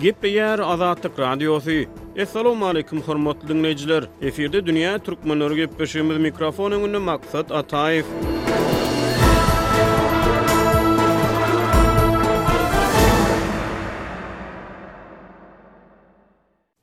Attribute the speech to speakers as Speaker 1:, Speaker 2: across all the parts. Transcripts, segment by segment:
Speaker 1: Gepleýär Azatlyk Radiosy. Essalawmaleýkim hormatly diňleýjiler. Efirde dünýä türkmenleri gepleşigimiz mikrofon öňünde Maksat Ataýew.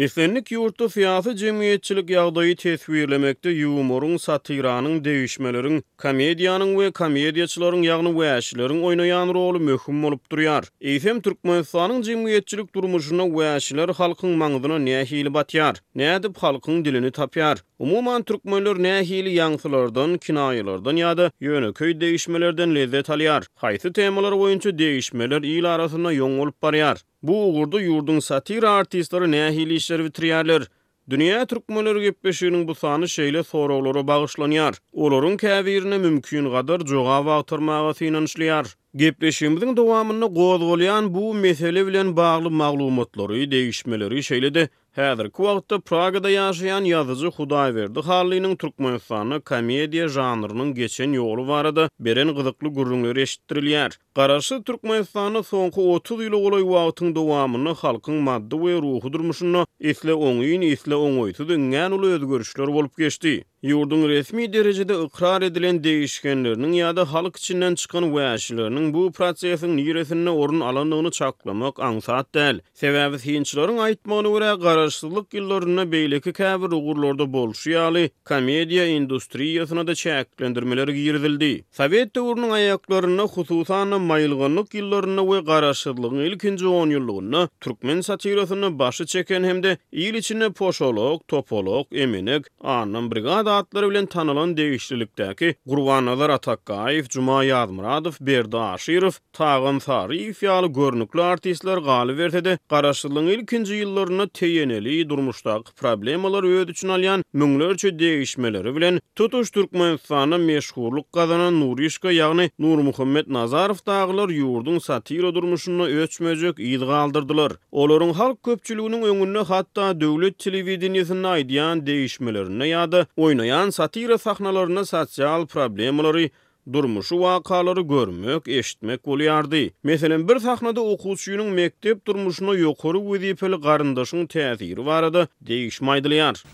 Speaker 1: Islendik ýurtda syýasy-jemgyýetçilik ýagdaýy teswirlemekde ýumoryň, satiranyň, degişmeleriň, komediýanyň we komediýaçylaryň, ýagny wäşileriň oýnaýan roly möhüm bolup durýar. Eýsem, Türkmenistanyň jemgyýetçilik durmuşynda wäşiler halkyň maňzyna nähili batýar? Nädip halkyň dilini tapýar? Umuman, türkmenler nähili ýaňsylardan, kinaýalardan ýa-da ýönekeý degişmelerden lezzet alýar? Haýsy temalar boýunça degişmeler il arasynda ýoň bolup barýar? Bu ugurda ýurduň satira artistleri nähili işleri bitirýärler? Dünýä türkmenleri gepleşiginiň bu sany şeýle soraglara bagyşlanýar. Olaryň käbirine mümkingadar jogap agtarmaga synanyşylýar. Gepleşigimiziň dowamynda gozgalýan bu mesele bilen bagly maglumatlary, degişmeleri, şeýle-de Häzirki wagtda Pragada ýaşaýan ýazyjy Hudaýberdi Hallynyň Türkmenistanda komediýa žanrynyň geçen ýoly barada beren gyzykly gürrüňleri eşitdirilýär. Garaşsyz Türkmenistanda soňky otuz ýyla golaý wagtyň dowamynda halkyň maddy we ruhy durmuşynda isle oňyn, isle oňaýsyz iňňän uly özgerişler bolup geçdi. Ýurduň resmi derejede ykrar edilen degişgenleriniň ýa-da halk içinden çykan wäşileriniň bu prosesiň niresinde orun alandygyny çaklamak aňsat däl. Sebäbi synçylaryň aýtmagyna görä, garaşsyzlyk ýyllarynda beýleki käbir ugurlarda bolşy ýaly, komediýa industriýasyna-da çäklendirmeler girizildi. Sowet döwrüniň aýaklarynda, hususan-da, maýylganlyk ýyllarynda we garaşsyzlygyň ilkinji onýyllygynda türkmen satirasynda başy çeken hem-de il içinde poşolok, topalak, emenek, Annam brigada atlary bilen tanalan degişlilikdäki Gurbannazar Atakgaýew, Juma Ýazmyradow, Berdi Aşyrow, Tagan Saryýew ýaly görnükli artistler galyberse-de, garaşsyzlygyň ilkinji ýyllarynda teýeneli durmuşdaky problemalar öz içine alýan müňlerçe degişmeleri bilen tutuş Türkmenistanda meşhurlyk gazanan Nurişka, ýagny Nurmuhammet Nazarow dagylar ýurduň satira durmuşynda öçmejek yz galdyrdylar. Olaryň halk köpçüliginiň öňünde hatda döwlet telewideniýesinde aýdýan degişmelerinde ýa-da oýnaýan satira sahnalarynda sosial problemalary, durmuşy wakalary görmek, eşitmek bolýardy. Meselem, bir sahnada okuwçynyň mekdep durmuşynda ýokary wezipeli garyndaşyň täsiri barada degişme aýdylýar.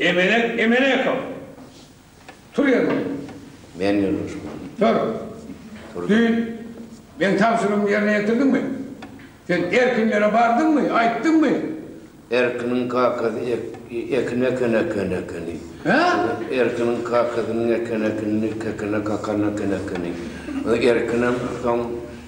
Speaker 2: Emelek Emelekow Tur ýeriňden.
Speaker 3: Men ýöleşmeli.
Speaker 2: Tur.
Speaker 3: Turdum. Düýn
Speaker 2: meň tabşyrygymy ýerine ýetirdiňmi? Sen Erkin ýere bardyňmy, aýtdyňmy?
Speaker 3: Erkiniň kakasy Ekin Ekenekeni-Ekeni.
Speaker 2: Hä?
Speaker 3: Erkiniň kakasynyň Ekenekeni, Kekene kakany Ekenekeni. Erkinem soň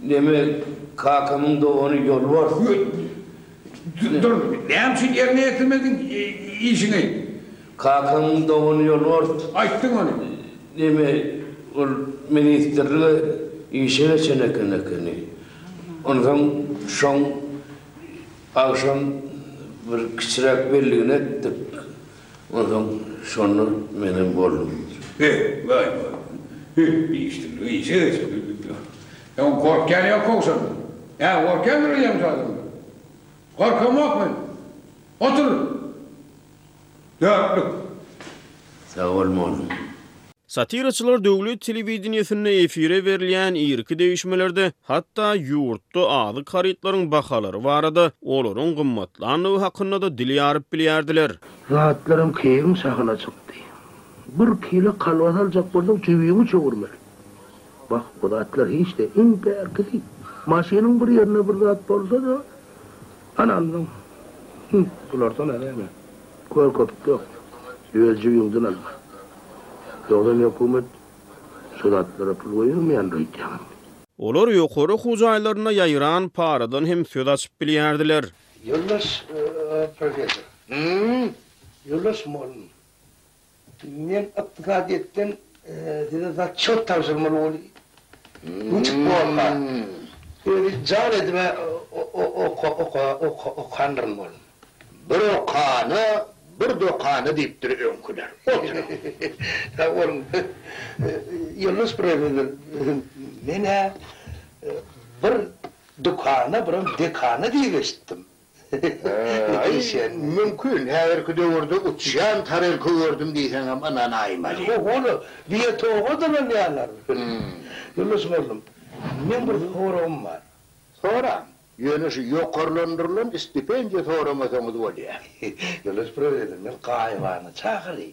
Speaker 3: Neme kakamyň dogany ýolbars.
Speaker 2: Dur dur näme üçin ýerine ýetirmediň işiňi.
Speaker 3: Kakamyň dogany ýolbars.
Speaker 2: Aýtdyň ony.
Speaker 3: Neme ol ministrlige işe geçen eken ekeni. Onsoň şoň agşam bir kiçiräk belligini etdik. Onsoň şonda menem boldum.
Speaker 2: He, waý, waý. He, diýişdim. Gije-gije gülüp ýör. Ýa gorkýan ýok howşan. Ýa gorkýandyr ejem şadyr. Gorkamok men. Otur. Dörtlük.
Speaker 3: Sag bol, molla.
Speaker 1: Satiraçylar döwlet telewideniýesinde efire berilýän irki degişmelerde hatda ýurtda azyk harytlaryň bahalary barada, olaryň gymmatlandygy hakynda-da dil ýaryp bilýärdiler.
Speaker 4: Zatlaryň keýigiň şahyna çykdy. Bir kile kolbasa aljak bolsaň, jübiňi çöwürmeli. Wah, bu zatlar hiç-de, iň bärkisi. Maşynyň bir ýerinde bir zat bolsa-da, Ana ondan Hümm, bulardan ägäme kör köpük ýok. Öz jübüňden alma. Ýogsam hökümet şu zatlara pul goýbermeýändir öýtýäňmi indi?
Speaker 1: Olar ýokary okuw jaýlarynda ýaýran paradan hem söz açyp bilýärdiler.
Speaker 5: Ýoldaş professor.
Speaker 6: Hümm.
Speaker 5: Ýoldaş mugallym. Men ykdysadyýetden size zatçot tabşyrmaly boldy.
Speaker 6: Niçik bolsa,
Speaker 5: özi jan edip-ä okandyryn bolun.
Speaker 6: Bir okana, bir dokana diýipdir öňküler. Oturyň.
Speaker 5: Sag boluň. Ýoldaş professor, men-ä bir dükana, birem dekana diýip eşitdim. Aý, mümkin,
Speaker 6: häzirki döwürde uçýan tarelka gördüm diýseňem ynanaýmaly.
Speaker 5: Howala, diýe toga dolanýarlar. Ýunus mollum, meň bir soragym bar.
Speaker 6: Soraň, ýöne şu ýokarlandyrylan stipendiýa soramasaňyz bolýar.
Speaker 5: Ýunus professor, men gaýybana çakyryň.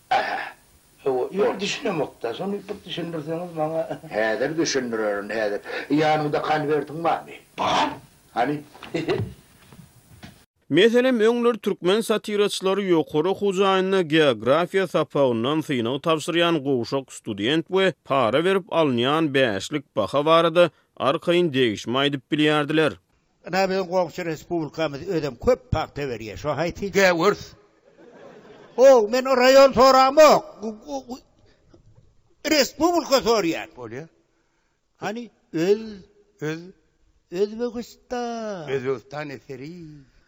Speaker 6: Aha.
Speaker 5: Hawa, ýöne düşünemokda. Şony bir düşündirseňiz maňa.
Speaker 6: Häzir düşündirerin, häzir. Ýanyňda konwertiň barmy?
Speaker 5: Bar.
Speaker 6: Hany?
Speaker 1: Meselem, öňler türkmen satiraçylary ýokary okuw jaýynda geografiýa sapagyndan synag tabşyrýan gowşak student we para berip alynýan bäşlik baha barada arkaýyn degişme aýdyp bilýärdiler.
Speaker 7: Ynha biziň goňşy respublikamyz özem köp pagta berýär. Şo haýsy?
Speaker 8: Gäwürs.
Speaker 7: Ow, men raýon soramok. Respublika sorýan.
Speaker 8: Bolýar.
Speaker 7: Hany öz
Speaker 8: öz
Speaker 7: Özbegistan.
Speaker 8: Özbegistan eseri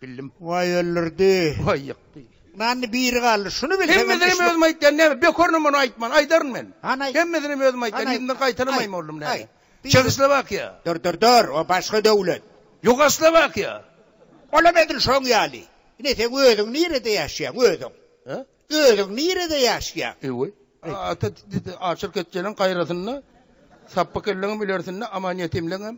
Speaker 8: bildim.
Speaker 7: Waý öldürdi.
Speaker 8: Waý ýykdy.
Speaker 7: Nanny biri galdy. Şuny bilseň. Hemmesini özüm
Speaker 8: aýtýan näme? Bekorny muny aýtman. Aýdaryn men.
Speaker 7: Hany aýt.
Speaker 8: Hemmesini özüm aýtýan. Hany aýt. Ýüzünden gaýtalamaým oldum näme? Aýt. Çehoslowakiýa.
Speaker 7: Dur, dur, dur, o başga döwlet.
Speaker 8: Ýugoslowakiýa.
Speaker 7: Olam edil şoň ýaly. Ine, seň özüň nirede ýaşaýaň, özüň?
Speaker 8: Hä?
Speaker 7: Özüň nirede ýaşaýaň?
Speaker 8: Eý-we. Ata açyr ketjeliň gaýrasynda, sapbykyllygyň ilersinde, amanýetimligiňem.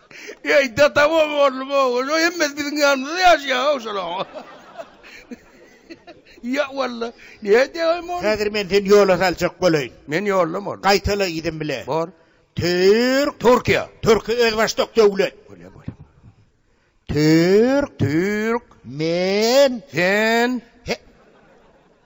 Speaker 8: Eý, Dadabow oglum, oglum, o hemmesi biziň ýanymyzda ýaşaýar-ow şolar. Ýa walla, nädeýäýem ony?
Speaker 7: Häzir men seni ýola saljak bolaýyn.
Speaker 8: Men ýollama ony.
Speaker 7: Gaýtala yzym bilen.
Speaker 8: Bor.
Speaker 7: Türk. Türkiýe. Türki özbaşdak döwlet.
Speaker 8: Bolýa, bolýa.
Speaker 7: Türk.
Speaker 8: Türk.
Speaker 7: Men.
Speaker 8: Sen.
Speaker 7: He.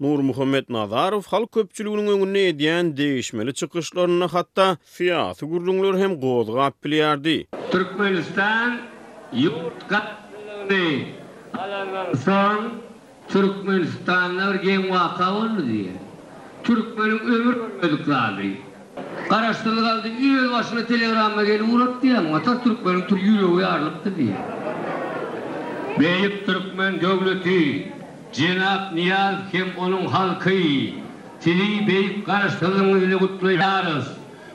Speaker 1: Nurmuhammet Nazarow halk köpçüliginiň öňünde edýän degişmeli çykyşlarynda hatda syýasy gürrüňleri hem gozgap bilýärdi.
Speaker 9: Türkmenistan ýurt garaşlylygyny alandan soň Türkmenistanda bir geň waka boldy diýýär. Türkmeniň ömür görmedik zady. Garaşsyz galdy öz başyna telegramma gelip ugrapdy ýa matar türkmeniň tur ýüregi ýarylypdyr diýip. Beýik türkmen döwleti jenap Nyýazow hem onuň halky sizi beýik garaşsyzlygyňyz bilen gutlaýarys.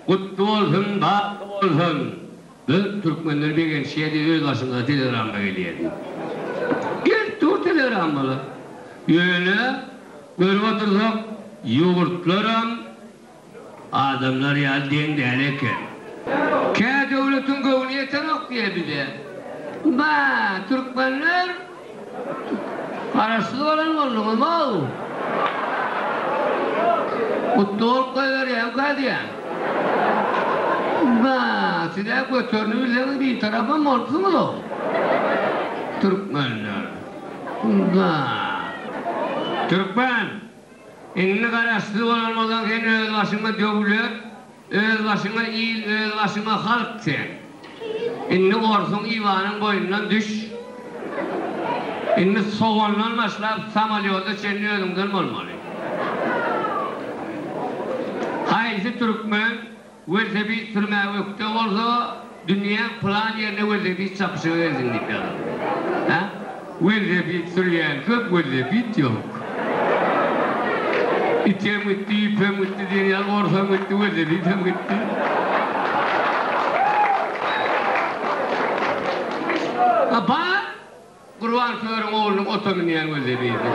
Speaker 9: Gutly bolsun bagtly bolsun. Biz türkmenler begenişýädi öz başymyza telegramma gelýä diýip. Gelip dur telegrammalar. Ýöne görüp otursak ýurtlaram. Adamlar ýaly deň däl eken. Kä döwletiň göwni ýetenok diýýä bize. Ba, türkmenler garaşsyz bolan bolduňyz-ow. Gutly bolup goýberýämka diýýän. Ba, siz-ä göterini bilseňiz bitarapam bolupsyňyz-ow. Türkmenler. Ba. Türkmen! Indi garaşsyz bolanymyzdan sen özbaşyňa döwlet, özbaşyňa il, özbaşyňa halk sen. Indi orsuň Iwanyň boýundan düş. Indi sogandan başlap samalýota çenli özüňden bolmaly. Haýsy türkmen Welosiped sürmäge ökde bolsa, dünýäň plan ýerine welosiped çapyşyga gelsin diýip ýazan. Hä? Welosiped sürýän köp, welosiped ýok. It hem gitdi, ýüp hem gitdi diýen ýaly, ors hem gitdi, welosiped hem gitdi. A bar, Gurbansöriň oglunyň ota münýän welosipedi.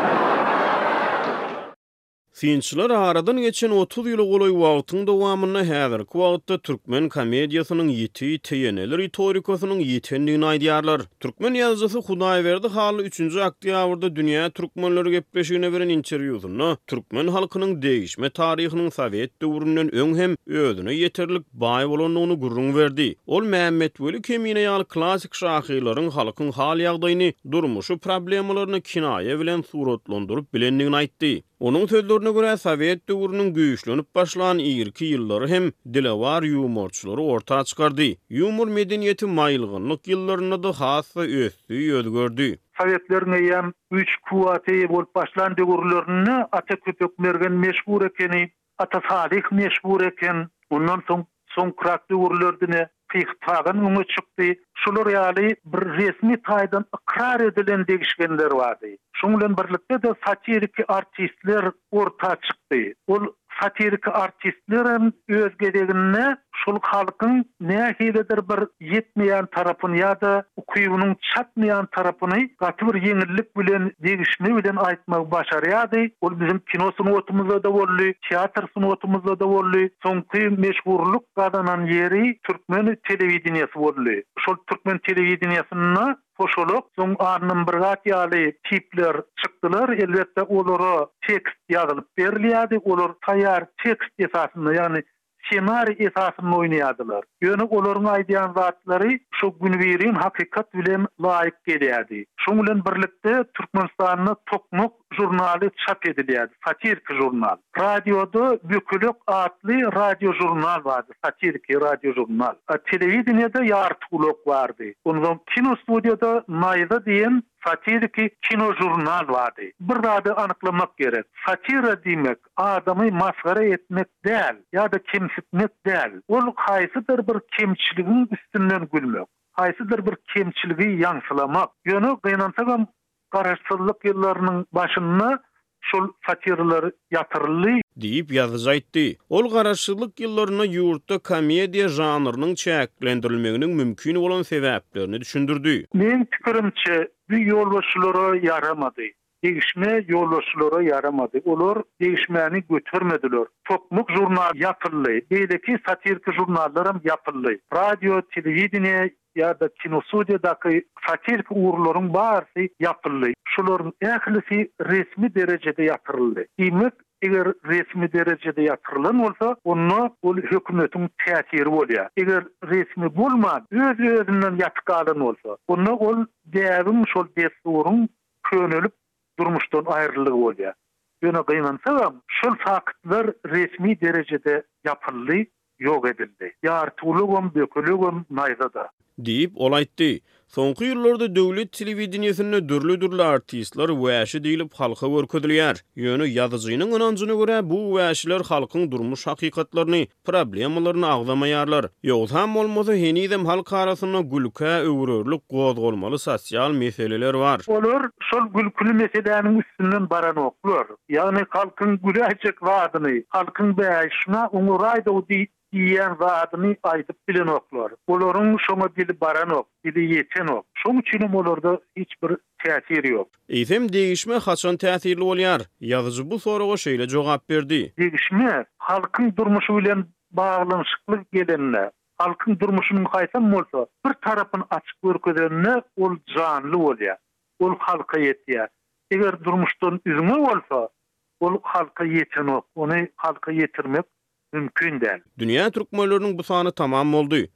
Speaker 1: Synçylar aradan geçen otuz ýyla golaý wagtyň dowamynda häzirki wagtda türkmen komediýasynyň ýiti, TNL ritorikasynyň ýitendigini aýdýarlar. Türkmen ýazyjysy Hudaýberdi Hally üçünji oktýabrda Dünýä türkmenleri gepleşigine beren interwýusynda türkmen halkynyň degişme taryhynyň sowet döwründen öň hem özüne ýeterlik baý bolandygyny gürrüň berdi. Ol Mämmetweli Kemine ýaly klassyk şahyrlaryň halkyň hal-ýagdaýyny, durmuşy problemalaryny kinaýa bilen suratlandyryp bilendigini aýtdy. Onuň sözlerine görä, sowet döwrüniň güýçlenip başlan irki ýyllary hem dilewar ýumorçylary orta çykardy. Ýumor medeniýeti maýylgynlyk ýyllarynda-da has-da ösdi, özgerdi.
Speaker 10: Sowetleriň eýýäm güýç-kuwwata eýe bolup başlan döwürlerinde Ata Köpek Mergen meşhur ekeni. Ata Salyh meşhur eken, ondan soň soňkyrak döwürlerdine Pyhtadan öňe çykdy. Şular ýaly bir resmi taýdan ykrar edilen degişgenler bardy. Şoň bilen birlikde-de satiriki artistler orta çykdy. Ol satiriki artistlerem öz gezeginde Şol halkyň nähilidir bir ýetmeýän tarapyny ýa-da ukybynyň çatmaýan tarapyny gaty bir ýeňillik bilen, degişme bilen aýtmagy başarýardy. Ol biziň kino sungatymyzda-da boldy, teatr sungatymyzda-da boldy. Soňky meşhurlyk gazanan ýeri türkmen telewideniýesi boldy. Şol türkmen telewideniýesinde Poşolok, soň Annambirgat ýaly tipler çykdylar. Elbetde, olara tekst ýazylyp berilýärdi. Olar taýýar tekst esasynda, ýagny ssenari esasynda oýnaýardylar. Ýöne olaryň aýdýan zatlary şo günübirin hakykat bilen laýyk gelýärdi. Şoň bilen birlikde Türkmenistanda Tokmak žurnaly çap edilýärdi, satiriki žurnal. Radioda Bökelek atly radiožurnal bardy, satiriki radiožurnal. Telewideniýede Ýartygulak bardy. Ondan soň kinostudiýada Naýza diýen satiriki kinožurnal bardy. Bir zady anyklamak gerek. Satira diýmek, adamy masgara etmek däl ýa-da kemsitmek däl, ol haýsydyr bir kemçiligiň üstünden gülmek, haýsydyr bir kemçiligi ýaňsylamak. Ýöne gynansagam Garaşsyzlyk ýyllarynyň başynda şol satirler ýatyryldy.
Speaker 1: Diýip, ýazyjy aýtdy. Ol Garaşsyzlyk ýyllarynda ýurtda komediýa žanrynyň çäklendirilmeginiň mümkin bolan sebäplerini düşündirdi.
Speaker 10: Meň pikirimçe, bu ýolbaşçylara ýaramady. Degişme ýolbaşçylara ýaramady. Olar degişmäni götermediler. Tokmak žurnaly ýapyldy. Beýleki satiriki žurnallaram ýapyldy. Radio, telewideniýe ýa-da kinostudiýadaky satiriki ugurlaryň barysy ýapyldy. Şolaryň ählisi resmi derejede ýapyryldy. Diýmek, eger resmi derejede ýapyrylan bolsa, onda ol hökümetiň täsiri bolýar. Eger resmi bolman, öz-özünden ýapyk galan bolsa, onda ol däbiň, şol dessuryň könelip, durmuşdan aýryldygy bolýar. Ýöne gynansagam, şol faktlar resmi derejede ýapyldy, ýok edildi. Ýarty ulegem, bökelegem naýza-da.
Speaker 1: Diýip, ol aýtdy. Soňky ýyllarda döwlet telewideniýesinde dürli-dürli artistler wäşi diýlip halka görkezilýär. Ýöne ýazyjynyň ynanjyna görä, bu wäşiler halkyň durmuş hakykatlaryny problemalaryny agzamaýarlar. Ýogsam bolmasa henizem halk arasynda gülkä öwürerlik gozgalmaly sosial meseleler bar.
Speaker 10: Olar şol gülküli meseläniň üstünden baranoklar. Ýagny halkyň güläýjek zadyny, halkyň bäý şuna oňaraýdow diýýän zadyny aýdyp bilenoklar. Olaryň şoňa dili baranok, dili ýetenok. Şoň üçinem olarda hiç bir täsir ýok.
Speaker 1: Eýsem, degişme haçan täsirli bolýar? Ýazyjy bu soraga şeýle jogap berdi.
Speaker 10: Degişme halkyň durmuşy bilen baglanyşykly gelende, halkyň durmuşynyň haýsam bolsa bir tarapyny açyp görkezende ol janly bolýar, ol halka ýetýär. Eger durmuşdan üzňe bolsa, ol halka ýetenok, ony halka ýetirmek mümkin däl.
Speaker 1: Dünýä türkmenleriniň bu sany tamam boldy.